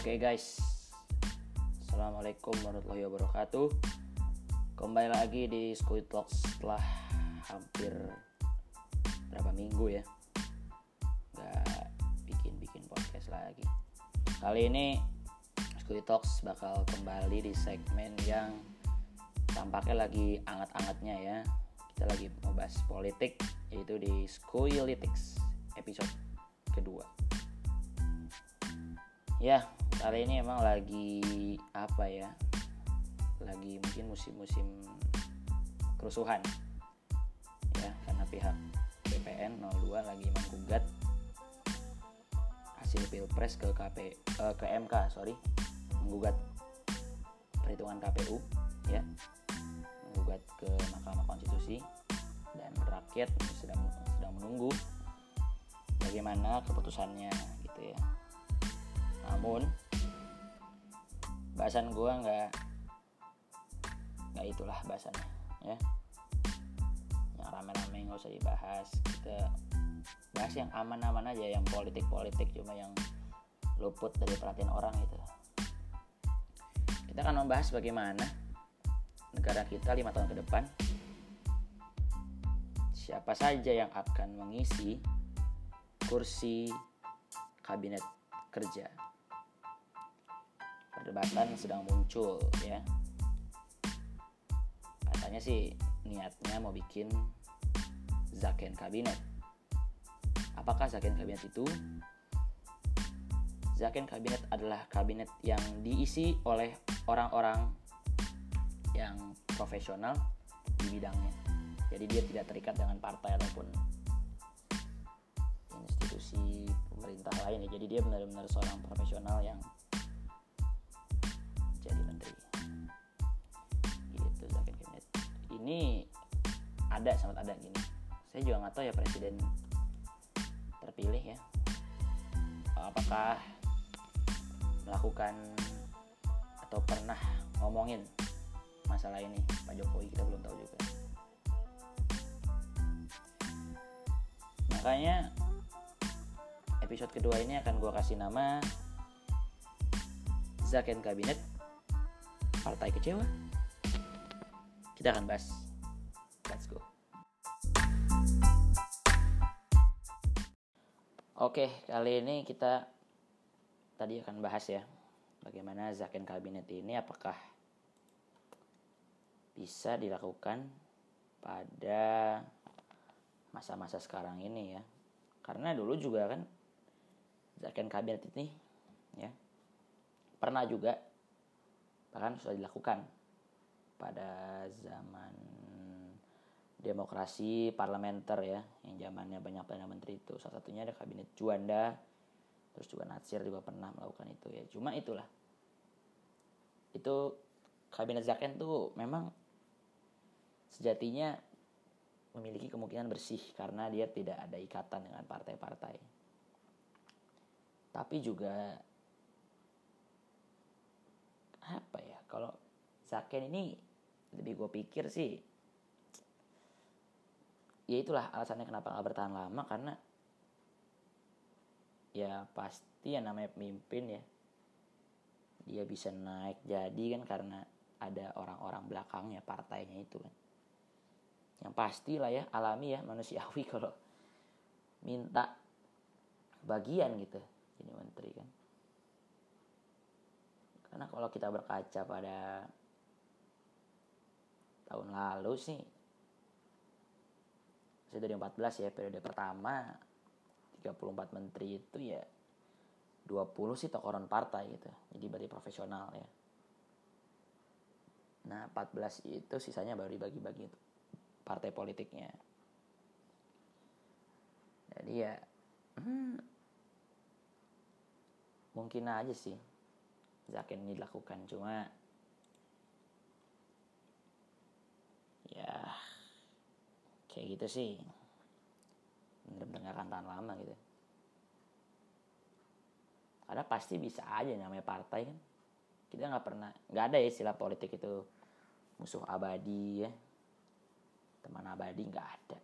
Oke guys, Assalamualaikum warahmatullahi wabarakatuh. Kembali lagi di School Talks setelah hampir berapa minggu ya Gak bikin-bikin podcast lagi. Kali ini School Talks bakal kembali di segmen yang tampaknya lagi anget-angetnya ya. Kita lagi mau bahas politik yaitu di Schoolitics episode kedua ya kali ini emang lagi apa ya? Lagi mungkin musim-musim kerusuhan. Ya karena pihak BPN 02 lagi menggugat hasil pilpres ke KP eh, ke MK sorry. Menggugat perhitungan KPU ya. Menggugat ke Mahkamah Konstitusi dan rakyat sedang sedang menunggu bagaimana keputusannya gitu ya namun bahasan gue nggak nggak itulah bahasannya ya. Yang rame-rame nggak usah dibahas kita bahas yang aman-aman aja yang politik-politik cuma yang luput dari perhatian orang itu kita akan membahas bagaimana negara kita lima tahun ke depan siapa saja yang akan mengisi kursi kabinet kerja perdebatan sedang muncul ya. Katanya sih niatnya mau bikin zaken kabinet. Apakah zaken kabinet itu? Zaken kabinet adalah kabinet yang diisi oleh orang-orang yang profesional di bidangnya. Jadi dia tidak terikat dengan partai ataupun institusi pemerintah lain ya. Jadi dia benar-benar seorang profesional yang ini ada sangat ada gini. Saya juga nggak tahu ya presiden terpilih ya. Apakah melakukan atau pernah ngomongin masalah ini? Pak Jokowi kita belum tahu juga. Makanya episode kedua ini akan gue kasih nama Zaken Kabinet Partai Kecewa kita akan bahas. Let's go. Oke, kali ini kita tadi akan bahas ya bagaimana Zaken Kabinet ini apakah bisa dilakukan pada masa-masa sekarang ini ya. Karena dulu juga kan Zaken Kabinet ini ya pernah juga bahkan sudah dilakukan pada zaman demokrasi parlementer ya yang zamannya banyak perdana menteri itu. Salah satunya ada kabinet Juanda terus juga Natsir juga pernah melakukan itu ya. Cuma itulah. Itu kabinet Zaken tuh memang sejatinya memiliki kemungkinan bersih karena dia tidak ada ikatan dengan partai-partai. Tapi juga apa ya kalau Zaken ini lebih gue pikir sih ya itulah alasannya kenapa nggak bertahan lama karena ya pasti yang namanya pemimpin ya dia bisa naik jadi kan karena ada orang-orang belakangnya partainya itu kan. Yang pasti lah ya alami ya manusiawi kalau minta bagian gitu jadi menteri kan. Karena kalau kita berkaca pada tahun lalu sih. Saya dari 14 ya periode pertama 34 menteri itu ya 20 sih tokoh partai gitu. Jadi berarti profesional ya. Nah 14 itu sisanya baru dibagi-bagi partai politiknya. Jadi ya hmm, mungkin aja sih Zaken ini dilakukan. Cuma ya kayak gitu sih. Bener-bener akan tahan lama gitu. Karena pasti bisa aja namanya partai kan. Kita nggak pernah nggak ada ya istilah politik itu. Musuh abadi ya. Teman abadi nggak ada.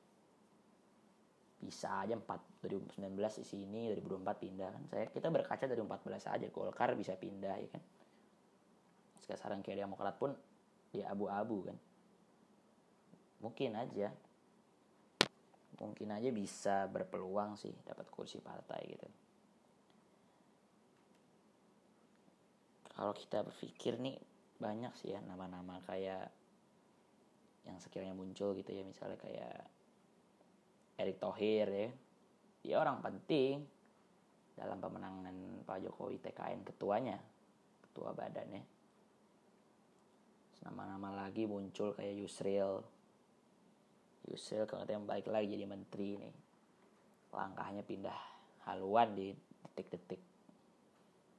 Bisa aja 4 2019 di sini 2024 pindah kan. Saya kita berkaca dari 14 aja Golkar bisa pindah ya kan. Sekarang kayak Demokrat pun dia abu-abu kan mungkin aja. Mungkin aja bisa berpeluang sih dapat kursi partai gitu. Kalau kita berpikir nih banyak sih ya nama-nama kayak yang sekiranya muncul gitu ya misalnya kayak Erick Thohir ya. Dia orang penting dalam pemenangan Pak Jokowi TKN ketuanya ketua badannya nama-nama lagi muncul kayak Yusril Yusril yang baik lagi jadi menteri nih. Langkahnya pindah haluan di detik-detik.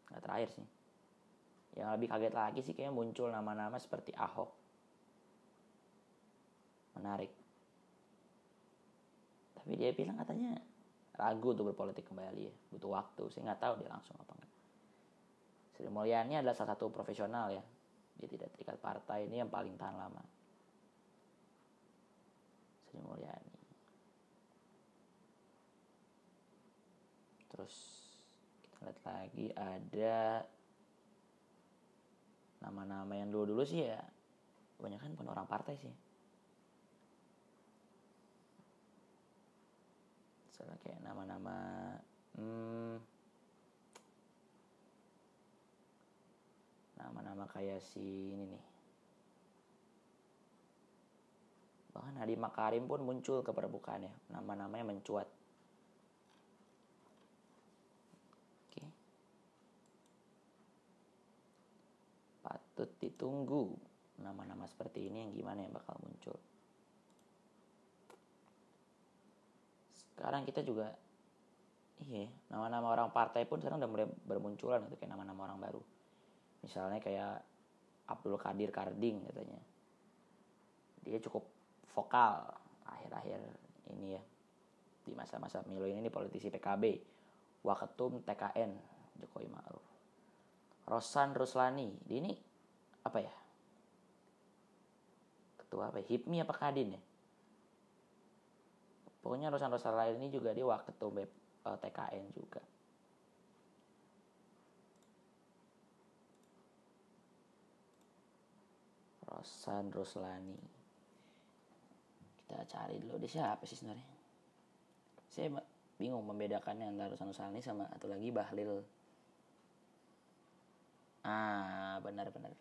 Nggak terakhir sih. Yang lebih kaget lagi sih kayak muncul nama-nama seperti Ahok. Menarik. Tapi dia bilang katanya ragu untuk berpolitik kembali ya. Butuh waktu. Saya nggak tahu dia langsung apa enggak Sri Mulyani adalah salah satu profesional ya. Dia tidak terikat partai. Ini yang paling tahan lama Sri Mulyani. Terus kita lihat lagi ada nama-nama yang dulu-dulu sih ya banyak kan pun orang partai sih. Misalnya kayak nama-nama hmm, nama-nama kayak si ini nih bahkan Hadi Makarim pun muncul ke permukaan ya nama-namanya mencuat. Oke. Patut ditunggu. Nama-nama seperti ini yang gimana yang bakal muncul. Sekarang kita juga iya nama-nama orang partai pun sekarang udah mulai bermunculan gitu kayak nama-nama orang baru. Misalnya kayak Abdul Kadir Karding katanya. Dia cukup vokal. Akhir-akhir ini ya di masa-masa pemilu ini, politisi PKB Waketum TKN Jokowi Ma'ruf. Rosan Ruslani ini apa ya? Ketua apa ya? HIPMI apa Kadin ya? Pokoknya Rosan-Rosan lain ini juga dia waketum TKN juga. Rosan Roslani kita cari dulu dia siapa sih sebenarnya saya bingung membedakannya antara Rosan Roslani sama atau lagi Bahlil ah benar-benar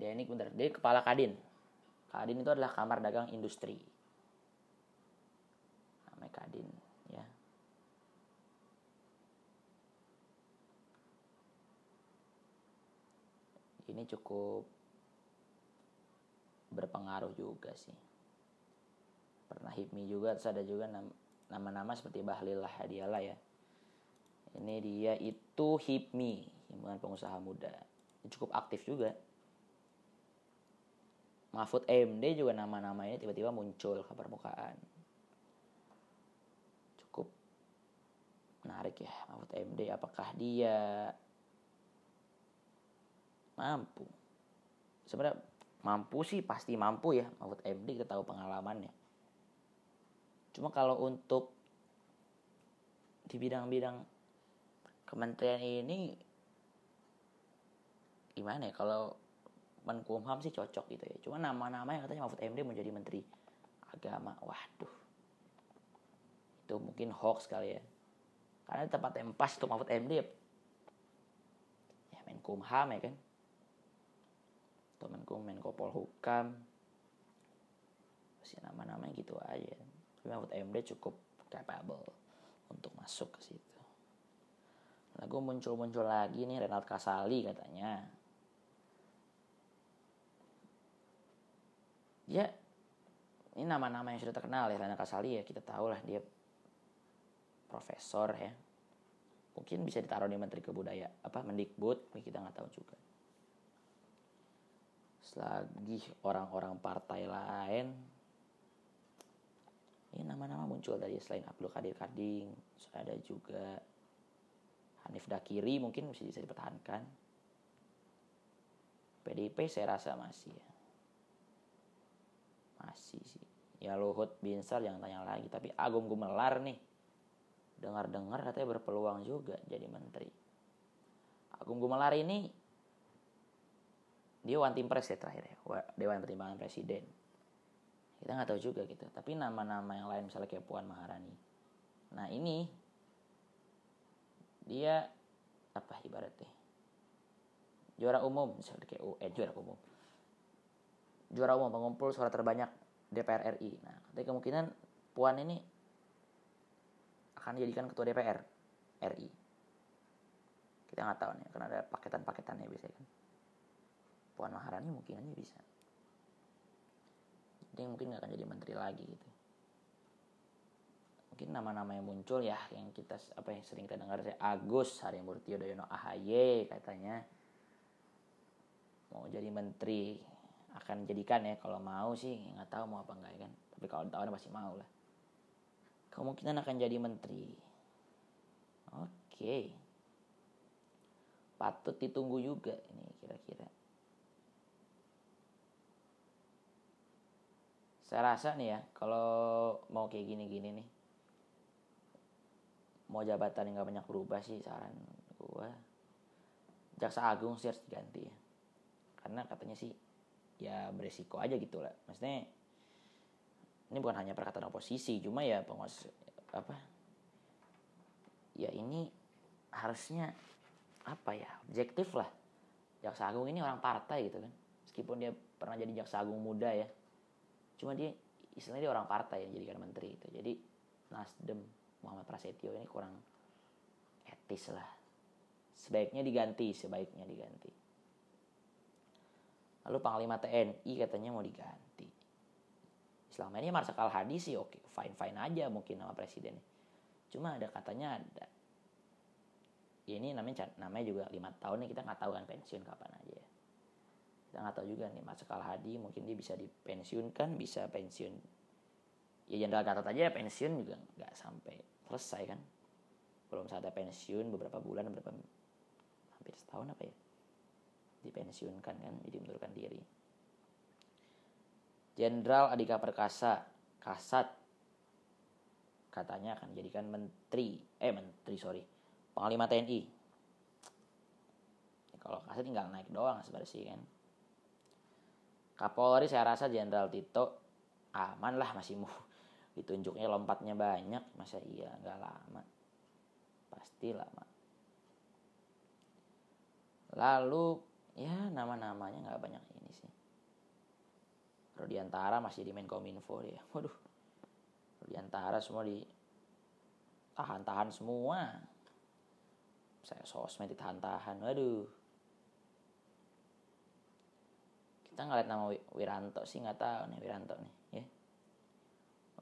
dia ini benar dia kepala kadin Kadin itu adalah kamar dagang industri. Namanya Kadin, ya. Ini cukup berpengaruh juga sih. Pernah HIPMI juga, terus ada juga nama-nama seperti Bahlil Hadialah ya. Ini dia itu HIPMI, Himpunan Pengusaha Muda. Cukup aktif juga Mahfud MD juga nama-namanya tiba-tiba muncul ke permukaan. Cukup menarik ya Mahfud MD. Apakah dia mampu? Sebenarnya mampu sih pasti mampu ya Mahfud MD kita tahu pengalamannya. Cuma kalau untuk di bidang-bidang kementerian ini gimana ya kalau Menkumham sih cocok gitu ya. Cuma nama-nama yang katanya Mahfud MD menjadi menteri agama. Waduh. Itu mungkin hoax kali ya. Karena tempat yang pas untuk Mahfud MD ya, ya Menkumham ya kan. Atau Menkum, Menko Polhukam. Masih nama-nama gitu aja. Mahfud MD cukup capable untuk masuk ke situ. Lagu muncul-muncul lagi nih Renald Kasali katanya ya ini nama-nama yang sudah terkenal ya Lana Kasali ya kita tahu lah dia profesor ya mungkin bisa ditaruh di Menteri Kebudayaan apa Mendikbud kita nggak tahu juga selagi orang-orang partai lain ini nama-nama muncul dari selain Abdul Kadir Karding ada juga Hanif Dakiri mungkin bisa bisa dipertahankan. PDIP saya rasa masih ya. Masih sih. Ya Luhut Binsar jangan tanya lagi tapi Agung Gumelar nih. Dengar-dengar katanya berpeluang juga jadi menteri. Agung Gumelar ini dia one team press ya terakhir ya. Dewan Pertimbangan Presiden. Kita nggak tahu juga gitu. Tapi nama-nama yang lain misalnya kayak Puan Maharani. Nah ini dia apa ibaratnya? Juara umum misalnya kayak eh juara umum. Juara umum pengumpul suara terbanyak DPR RI nah tapi kemungkinan Puan ini akan dijadikan ketua DPR RI kita nggak tahu nih karena ada paketan-paketannya biasanya kan Puan Maharani mungkin aja bisa. Dia mungkin nggak akan jadi menteri lagi gitu. Mungkin nama-nama yang muncul ya yang kita apa yang sering kita dengar saya Agus Harimurti Yudhoyono AHY katanya. Mau jadi menteri akan jadikan ya kalau mau sih nggak tahu mau apa enggak ya kan. Tapi kalau tahun pasti mau lah. Kemungkinan akan jadi menteri. Oke. Patut ditunggu juga ini kira-kira saya rasa nih ya kalau mau kayak gini-gini nih mau jabatan yang nggak banyak berubah sih saran gue jaksa agung sih harus diganti ya. Karena katanya sih ya beresiko aja gitu lah. Maksudnya ini bukan hanya perkataan oposisi cuma ya penguasa apa ya ini harusnya apa ya objektif lah. Jaksa agung ini orang partai gitu kan. Meskipun dia pernah jadi jaksa agung muda ya cuma dia istilahnya dia orang partai yang jadikan menteri itu. Jadi Nasdem Muhammad Prasetyo ini kurang etis lah. Sebaiknya diganti sebaiknya diganti. Lalu Panglima TNI katanya mau diganti. Selama ini Marsikal Hadi sih oke fine fine aja mungkin nama presiden. Cuma ada katanya ada. Ya ini namanya namanya juga lima tahun nih kita nggak tahu kan pensiun kapan aja ya kita nggak tahu juga nih Marsikal Hadi mungkin dia bisa dipensiunkan bisa pensiun. Ya Jenderal Gatot aja pensiun juga nggak sampai selesai kan? Belum saatnya pensiun beberapa bulan beberapa hampir setahun apa ya? Dipensiunkan kan jadi mundurkan diri. Jenderal Adika Perkasa Kasat. Katanya akan dijadikan menteri eh menteri sorry panglima TNI kalau Kasat tinggal naik doang sebenarnya sih kan Kapolri saya rasa Jenderal Tito aman lah masih mau ditunjuknya lompatnya banyak. Masa iya nggak lama? Pasti lama. Lalu ya nama-namanya nggak banyak ini sih. Rodiantara masih di Menkominfo dia. Waduh. Rodiantara semua di tahan-tahan semua. Saya sosmed ditahan-tahan. Waduh kita ngeliat nama Wiranto sih nggak tahu nih Wiranto nih ya.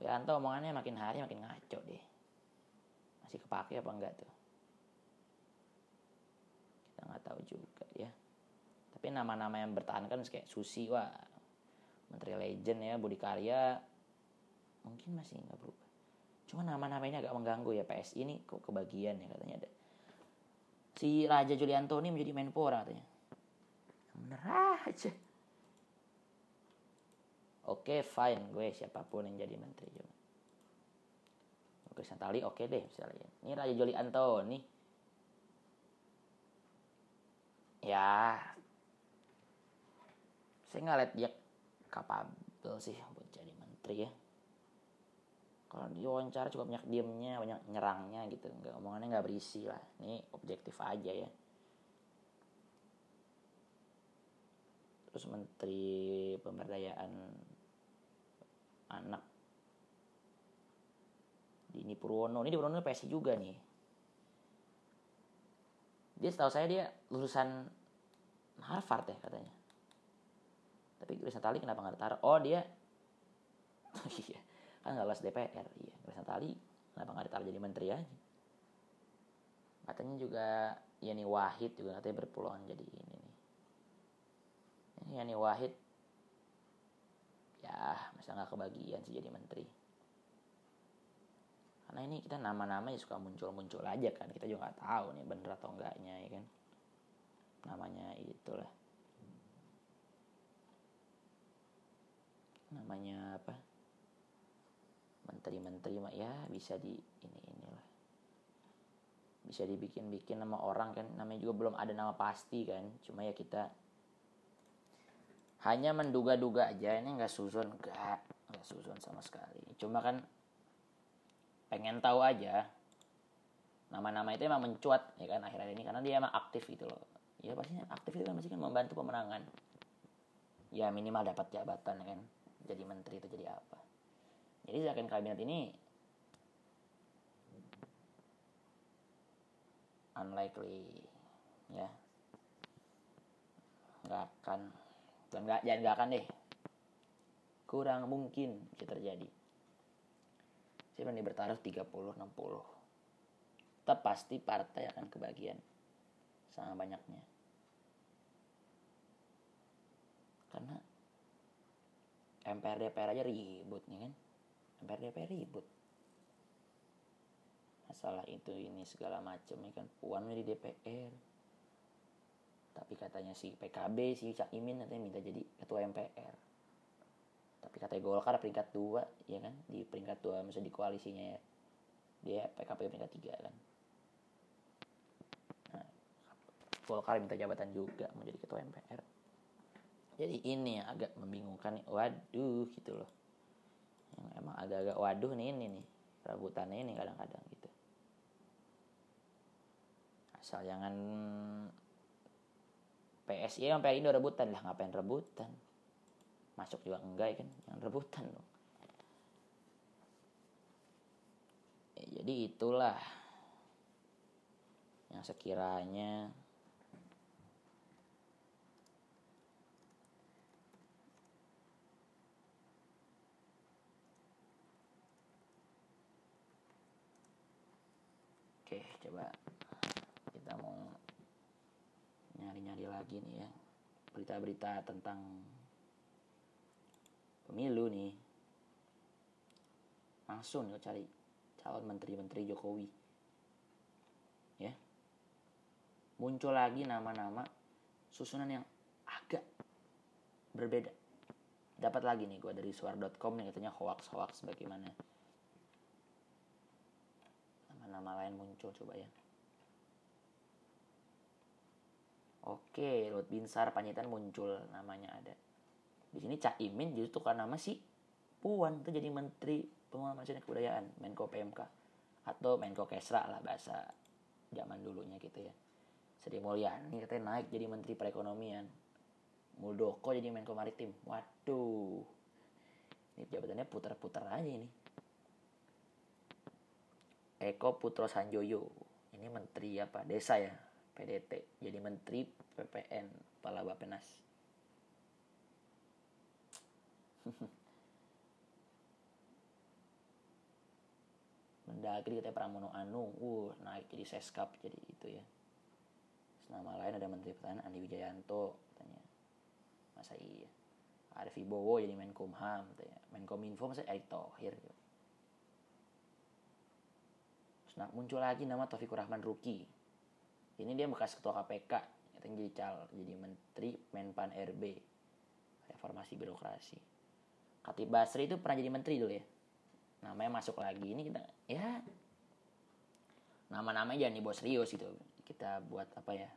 Wiranto omongannya makin hari makin ngaco deh. Masih kepake apa enggak tuh? Kita nggak tahu juga ya. Tapi nama-nama yang bertahan kan kayak Susi wah. Menteri Legend ya Budi Karya. Mungkin masih nggak berubah. Cuma nama-nama ini agak mengganggu ya PSI ini kok kebagian ya katanya ada. Si Raja Julianto ini menjadi Menpora katanya. Bener aja oke fine gue siapa pun yang jadi menteri oke Santali oke deh misalnya ini Raja Juli Antoni. Ya. Saya nggak lihat dia kapabel sih buat jadi menteri ya. Kalau di wawancara cukup banyak diemnya banyak nyerangnya gitu. Nggak omongannya nggak berisi lah. Ini objektif aja ya. Terus menteri pemberdayaan anak. Dini Purwono. Ini Purwono PSI juga nih. Dia setahu saya dia lulusan Harvard ya katanya. Tapi Grace Natali kenapa nggak ditaruh? Oh dia iya kan nggak lulus DPR iya Grace Natali kenapa nggak ditaruh jadi menteri aja? Katanya juga Yani Wahid juga katanya berpeluang jadi ini nih. Ini Yani Wahid ya masa nggak kebagian sih jadi menteri. Karena ini kita nama-nama ya suka muncul-muncul aja kan kita juga nggak tahu nih bener atau enggaknya ya kan? Namanya itulah. Namanya apa? Menteri-menteri mah ya bisa di ini inilah. Bisa dibikin-bikin nama orang kan namanya juga belum ada nama pasti kan. Cuma ya kita hanya menduga-duga aja ini nggak susun. Nggak nggak susun sama sekali. Cuma kan pengen tahu aja. Nama-nama itu emang mencuat ya kan akhir-akhir ini. Karena dia emang aktif gitu loh. Ya pastinya aktif itu kan pasti kan membantu pemenangan. Ya minimal dapat jabatan ya kan. Jadi menteri itu jadi apa. Jadi zakon kabinet ini unlikely ya. Nggak akan dan nggak jangan nggak akan deh. Kurang mungkin bisa terjadi. Saya berani bertaruh 30 60 tetap pasti partai akan kebagian. Sama banyaknya. Karena MPR DPR aja ribut nih kan? MPR DPR ribut. Masalah itu ini segala macam ya kan? Puan di DPR tapi katanya si PKB si Cak Imin katanya minta jadi ketua MPR tapi katanya Golkar peringkat dua ya kan? Di peringkat dua maksudnya di koalisinya ya. Dia PKB peringkat tiga kan? Nah, Golkar minta jabatan juga mau jadi ketua MPR jadi ini yang agak membingungkan waduh gitu loh. Yang emang agak-agak waduh nih ini nih. Rebutannya ini kadang-kadang gitu. Asal jangan PSI yang PSI udah rebutan. Lah ngapain rebutan? Masuk juga enggak ya kan? Yang rebutan dong. Ya, jadi itulah yang sekiranya Oke, coba kita mau nyari-nyari lagi nih ya. Berita-berita tentang pemilu nih. Langsung nih cari calon menteri-menteri Jokowi. Ya. Muncul lagi nama-nama susunan yang agak berbeda. Dapat lagi nih gue dari suar.com nih katanya hoax hoax bagaimana? Nama-nama lain muncul coba ya Oke, Lut Binsar Panjaitan muncul namanya ada. Di sini Cak Imin justru tukar nama si Puan itu jadi Menteri Pembangunan Kebudayaan, Menko PMK atau Menko Kesra lah bahasa zaman dulunya gitu ya. Sri Mulyani katanya naik jadi Menteri Perekonomian. Muldoko jadi Menko Maritim. Waduh. Ini jabatannya putar-putar aja ini. Eko Putro Sanjoyo. Ini menteri apa? Desa ya. PDT jadi menteri PPN kepala Bapenas Mendagri katanya Pramono Anu uh naik jadi seskap jadi itu ya. Nama lain ada Menteri Pertahanan Andi Wijayanto katanya. Masa iya? Arif Wibowo jadi Menkumham katanya. Menkominfo masa Erick Thohir gitu. Terus nah, muncul lagi nama Taufikur Rahman Ruki ini dia bekas ketua KPK yang jadi cal jadi menteri Menpan RB reformasi birokrasi. Katib Basri itu pernah jadi menteri dulu ya. Namanya masuk lagi. Ini kita ya nama-namanya jangan dibawa serius gitu. Kita buat apa ya?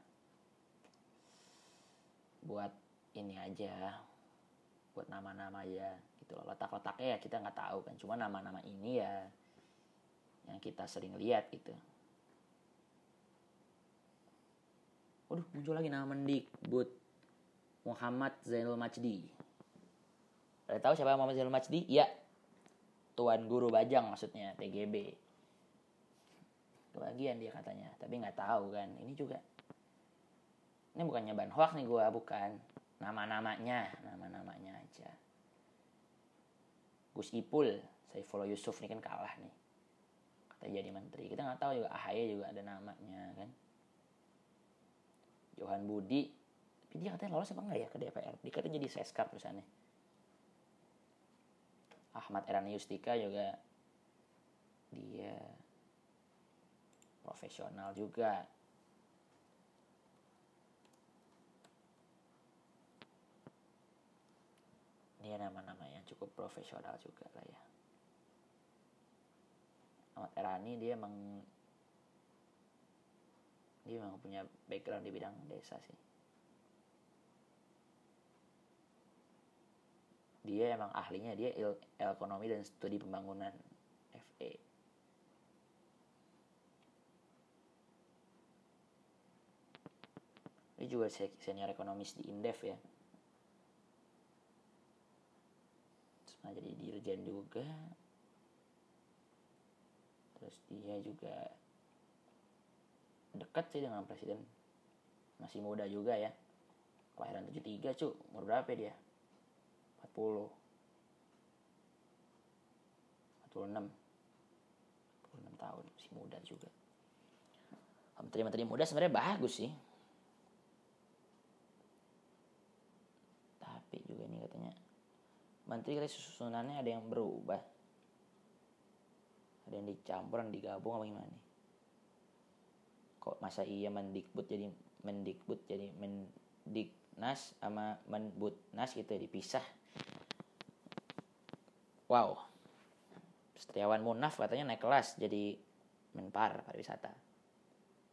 Buat ini aja. Buat nama-nama aja gitu loh. Letak-letaknya ya kita nggak tahu kan. Cuma nama-nama ini ya yang kita sering lihat gitu Waduh, muncul lagi nama Mendikbud Muhammad Zainul Majdi. Ada tahu siapa Muhammad Zainul Majdi? Iya. Tuan Guru Bajang maksudnya, TGB. Kebagian dia katanya, tapi nggak tahu kan. Ini juga. Ini bukannya ban hoax nih gue, bukan. Nama-namanya, nama-namanya aja. Gus Ipul, Saifullah Yusuf ini kan kalah nih. Katanya jadi menteri. Kita nggak tahu juga AHY juga ada namanya kan. Johan Budi. Tapi dia katanya lolos apa enggak ya ke DPR dia katanya jadi seskap terusannya Ahmad Erani Yustika juga. Dia profesional juga. Dia nama-nama yang cukup profesional juga lah ya. Ahmad Erani dia emang dia emang punya background di bidang desa sih. Dia emang ahlinya dia il, ekonomi dan studi pembangunan FE dia juga senior ekonomis di Indef ya. Terus jadi dirjen juga. Terus dia juga dekat sih dengan presiden. Masih muda juga ya. Kelahiran 73 cu. Umur berapa dia? 40 46 46 tahun masih muda juga. Menteri-menteri muda sebenarnya bagus sih. Tapi juga ini katanya menteri katanya susunannya ada yang berubah. Ada yang dicampur dan digabung apa gimana nih kok masa iya mendikbud jadi mendikbud jadi mendiknas sama menbutnas gitu ya dipisah. Wow. Setiawan Munaf katanya naik kelas jadi menpar pariwisata.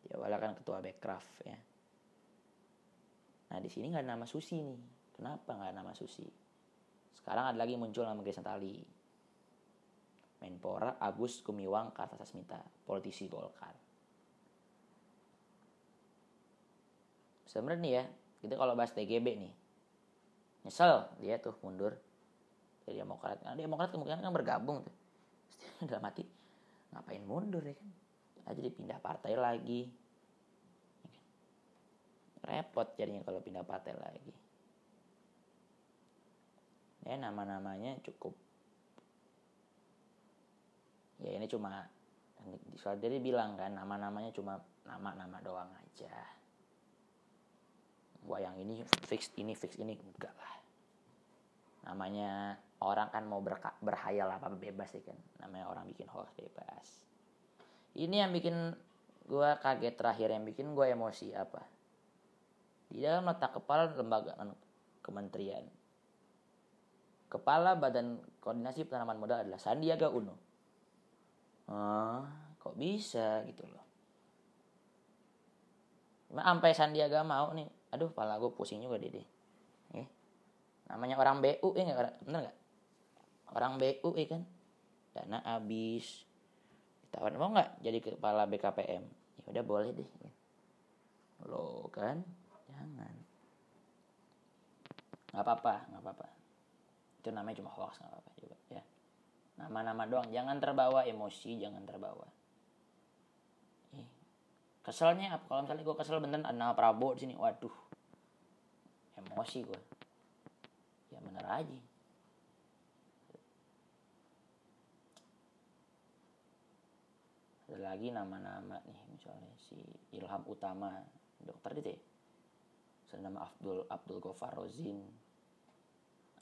Dia awalnya kan ketua Bekraf ya. Nah di sini nggak nama Susi nih. Kenapa nggak nama Susi? Sekarang ada lagi muncul nama Grace Natali Menpora Agus Gumiwang Kartasasmita politisi Golkar sebenarnya nih ya kita kalau bahas TGB nih nyesel dia tuh mundur. Dari Demokrat nah, Demokrat kemungkinan kan bergabung tuh. Dalam mati ngapain mundur ya kan? Aja dipindah partai lagi. Repot jadinya kalau pindah partai lagi. Ya nama-namanya cukup. Ya ini cuma soal dia bilang kan nama-namanya cuma nama-nama doang aja gua yang ini fix ini fix ini. Enggak lah. Namanya orang kan mau berka, berhayal apa bebas sih kan. Namanya orang bikin hoax bebas. Ini yang bikin gua kaget terakhir yang bikin gua emosi apa? Di dalam letak kepala lembaga kementerian. Kepala badan koordinasi penanaman modal adalah Sandiaga Uno. Ah kok bisa gitu loh? Sampai Sandiaga mau nih aduh pala gue pusing juga deh eh, namanya orang BU ya nggak bener nggak? Orang BU ya kan? Dana habis. Ditawar mau nggak jadi kepala BKPM ya udah boleh deh lo kan jangan. Nggak apa-apa nggak apa-apa. Itu namanya cuma hoax nggak apa-apa juga ya. Nama-nama doang jangan terbawa emosi jangan terbawa keselnya apa? Kalau misalnya gue kesel beneran ada nama Prabowo di sini. Waduh. Emosi gue ya bener aja. Ada lagi nama-nama nih misalnya si Ilham Utama dokter itu ya. Nama Abdul Abdul Gofar Rozin.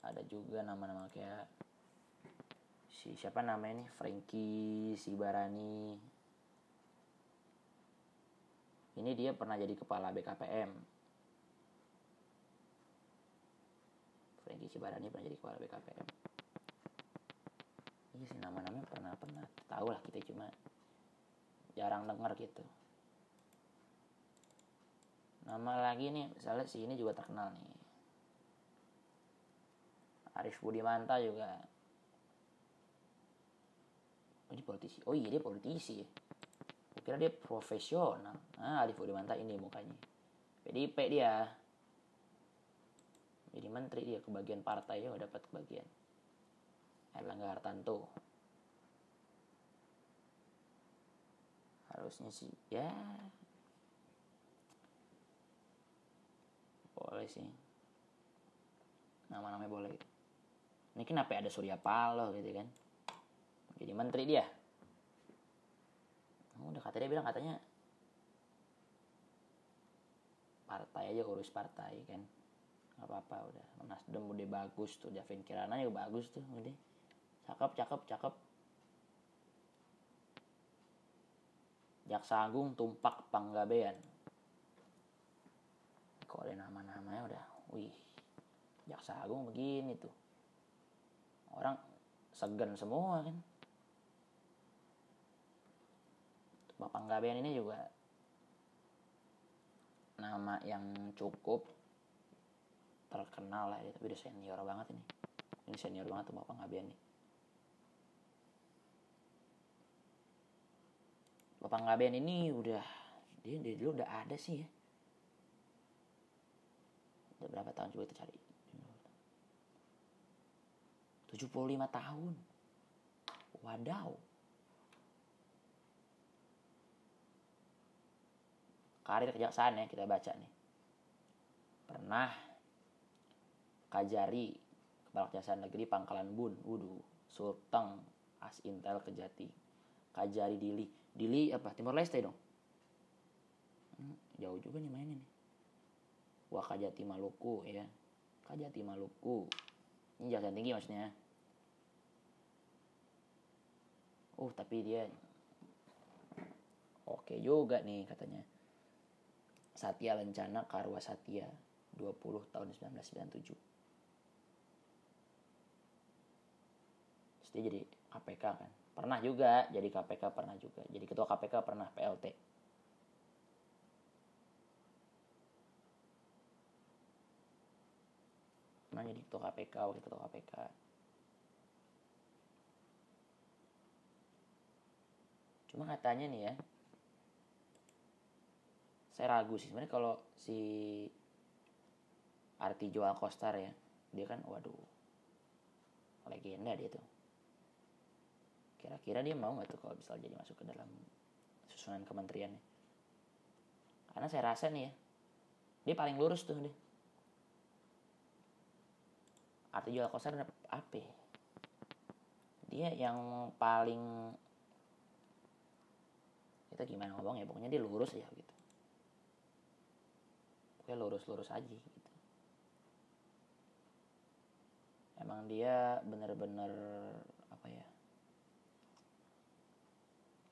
Ada juga nama-nama kayak si siapa namanya nih? Frankie Sibarani ini dia pernah jadi kepala BKPM Franky Cibarani pernah jadi kepala BKPM iya sih nama-namanya pernah pernah. Tahu lah kita cuma jarang dengar gitu. Nama lagi nih misalnya si ini juga terkenal nih. Arif Budimanta juga. Oh, ini politisi. Oh iya dia politisi. ya kira dia profesional. Nah Alif Budimanta ini mukanya. PDIP dia. Jadi menteri dia kebagian partai ya dapat kebagian. Erlangga Hartanto. Harusnya sih ya. Boleh sih. Nama-namanya boleh. Ini kenapa ada Surya Paloh gitu kan? Jadi menteri dia udah kata dia bilang katanya partai aja urus partai kan. Nggak apa-apa udah. Nasdem udah bagus tuh Javin Kirana juga bagus tuh udah cakep cakep cakep. Jaksa Agung Tumpak Panggabean. Kok ada nama-namanya udah. Wih Jaksa Agung begini tuh. Orang segan semua kan Bapak Gaben ini juga nama yang cukup terkenal lah ya, tapi udah senior banget ini. Ini senior banget tuh Bapak Gaben nih. Bapak Gaben ini udah dia dari dulu udah ada sih ya. Udah berapa tahun coba kita cari. 75 tahun. Wadaw karir kejaksaan ya kita baca nih. Pernah Kajari Kepala Kejaksaan Negeri Pangkalan Bun Wudu Sulteng As Intel Kejati Kajari Dili. Dili apa? Timor Leste dong. Hmm, jauh juga nih mainnya nih. Wakajati Maluku ya. Kajati Maluku. Ini jalan tinggi maksudnya. Oh tapi dia oke juga nih katanya Satya Lencana Karwa Satya 20 tahun 1997 Terus dia jadi KPK kan? Pernah juga jadi KPK pernah juga. Jadi ketua KPK pernah PLT pernah jadi ketua KPK wakil ketua KPK cuma katanya nih ya saya ragu sih. Sebenarnya kalau si Artijo Alkostar ya dia kan waduh legenda dia tuh. Kira-kira dia mau nggak tuh kalau bisa jadi masuk ke dalam susunan kementerian karena saya rasa nih ya dia paling lurus tuh dia. Artijo Alkostar apa ya? dia yang paling kita gimana ngomong ya pokoknya dia lurus ya gitu pokoknya lurus-lurus aja gitu. Emang dia bener-bener apa ya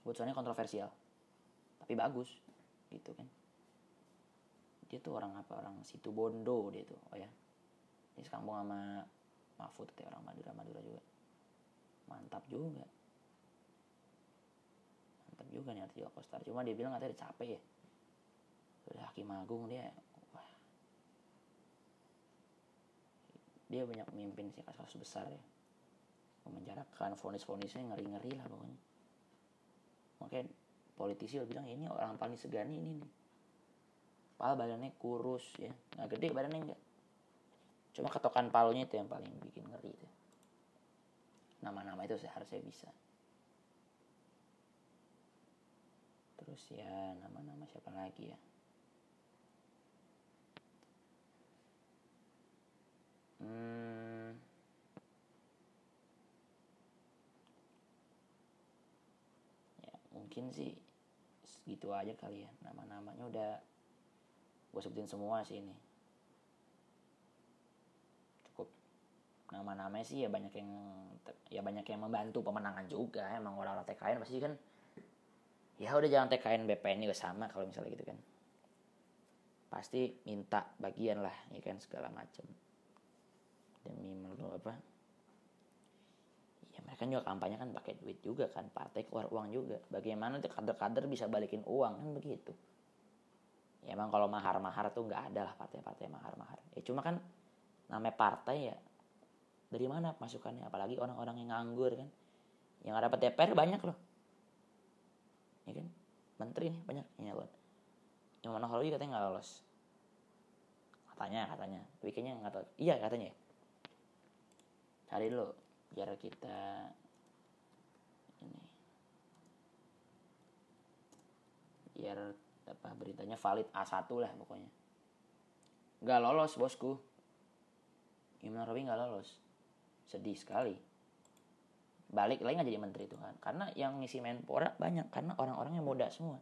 keputusannya kontroversial tapi bagus gitu kan. Dia tuh orang apa orang situ Bondo dia tuh oh ya. Ini sekampung sama Mahfud ya orang Madura Madura juga. Mantap juga. Mantap juga nih Artio Kostar cuma dia bilang katanya capek ya. Udah hakim agung dia dia banyak memimpin sih kasus-kasus besar ya. Memenjarakan vonis-vonisnya ngeri-ngeri lah pokoknya. Makanya politisi udah bilang ini orang paling segani ini nih. Pal badannya kurus ya. Nggak gede badannya enggak. Cuma ketokan palunya itu yang paling bikin ngeri itu nama-nama itu seharusnya bisa. Terus ya nama-nama siapa lagi ya Hmm. Ya, mungkin sih segitu aja kali ya. Nama-namanya udah gue sebutin semua sih ini. Cukup nama-namanya sih ya banyak yang ya banyak yang membantu pemenangan juga. Emang orang-orang TKN pasti kan ya udah jangan TKN BPN juga sama kalau misalnya gitu kan. Pasti minta bagian lah ya kan segala macam demi menurut apa? Ya mereka juga kampanye kan pakai duit juga kan partai keluar uang juga. Bagaimana tuh kader-kader bisa balikin uang kan begitu. Ya emang kalau mahar-mahar tuh nggak ada lah partai-partai mahar-mahar. Ya cuma kan namanya partai ya dari mana masukannya? Apalagi orang-orang yang nganggur kan. Yang dapat DPR banyak loh. Ya kan? Menteri nih banyak ya loh yang mana kalau katanya nggak lolos. Katanya katanya. Tapi kayaknya nggak tahu. Iya katanya cari dulu biar kita ini. Biar apa beritanya valid A1 lah pokoknya. Nggak lolos bosku. Imam Rawi nggak lolos. Sedih sekali. Balik lagi nggak jadi menteri itu kan karena yang ngisi menpora banyak karena orang-orangnya muda semua.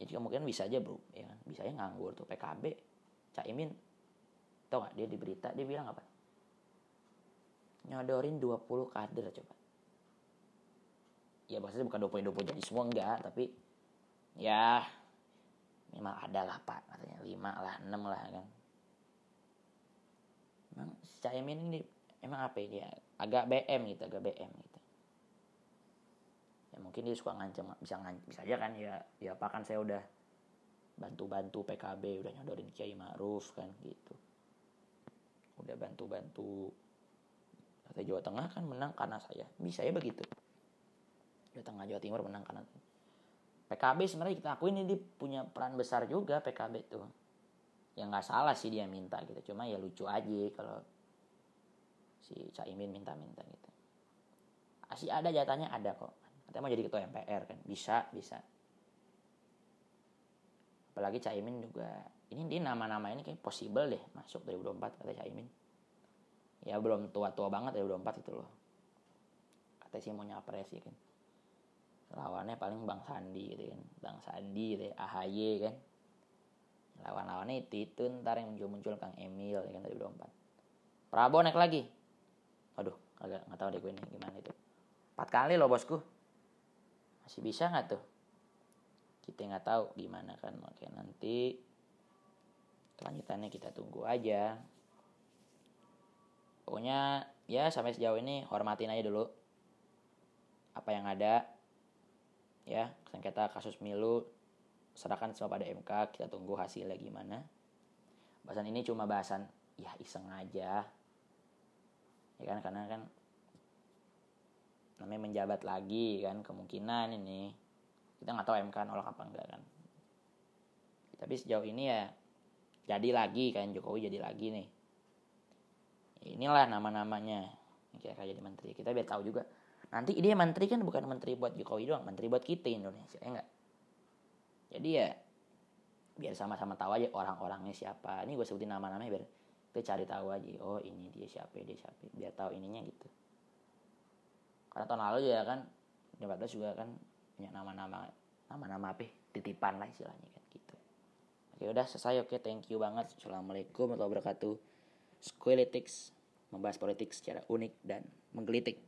Jadi kemungkinan bisa aja bro. Ya kan? bisa aja nganggur tuh PKB Caimin tau gak dia di berita dia bilang apa? Nyodorin 20 kader coba. Ya maksudnya bukan 20 20 jadi semua enggak tapi ya memang ada lah pak katanya. 5 lah 6 lah kan. Emang si Caimin ini emang apa ya agak BM gitu agak BM gitu. Ya mungkin dia suka ngancam bisa ngancam bisa aja kan ya ya apa kan saya udah bantu-bantu PKB udah nyodorin Kiai Ma'ruf kan gitu udah bantu-bantu. Kata Jawa Tengah kan menang karena saya. Bisa ya begitu? Jawa Tengah Jawa Timur menang karena PKB sebenarnya kita akui ini dia punya peran besar juga PKB tuh. Ya nggak salah sih dia minta gitu. Cuma ya lucu aja kalau si Caimin minta-minta gitu. Masih ada jatahnya ada kok. Katanya mau jadi ketua MPR kan. Bisa bisa. Apalagi Caimin juga ini dia nama-nama ini kayak possible deh masuk 2024 kata Caimin ya belum tua-tua banget 2024 itu loh. Katanya sih mau nyapres ya kan. Lawannya paling Bang Sandi gitu kan. Bang Sandi gitu ya, AHY kan. Lawan-lawannya itu, itu ntar yang muncul-muncul Kang Emil ya kan 2024 Prabowo naik lagi. Aduh agak nggak tahu deh gue ini gimana itu. Empat kali loh bosku. Masih bisa nggak tuh? Kita nggak tahu gimana kan oke nanti kelanjutannya kita tunggu aja. Pokoknya ya sampai sejauh ini hormatin aja dulu apa yang ada. Ya sengketa kasus milu serahkan semua pada MK kita tunggu hasilnya gimana. Bahasan ini cuma bahasan ya iseng aja. Ya kan karena kan namanya menjabat lagi kan kemungkinan ini. Kita nggak tahu MK nolak apa enggak kan. Tapi sejauh ini ya jadi lagi kan Jokowi jadi lagi nih. Inilah nama-namanya. Kira-kira jadi menteri. Kita biar tahu juga. Nanti dia menteri kan bukan menteri buat Jokowi doang menteri buat kita Indonesia ya enggak? Jadi ya biar sama-sama tahu aja orang-orangnya siapa. Ini gue sebutin nama-namanya biar kita cari tahu aja. Oh ini dia siapa dia siapa. Biar tahu ininya gitu. Karena tahun lalu juga kan 2014 juga kan punya nama-nama nama-nama apa titipan lah istilahnya kan oke udah selesai oke thank you banget assalamualaikum warahmatullahi wabarakatuh Squeletics membahas politik secara unik dan menggelitik.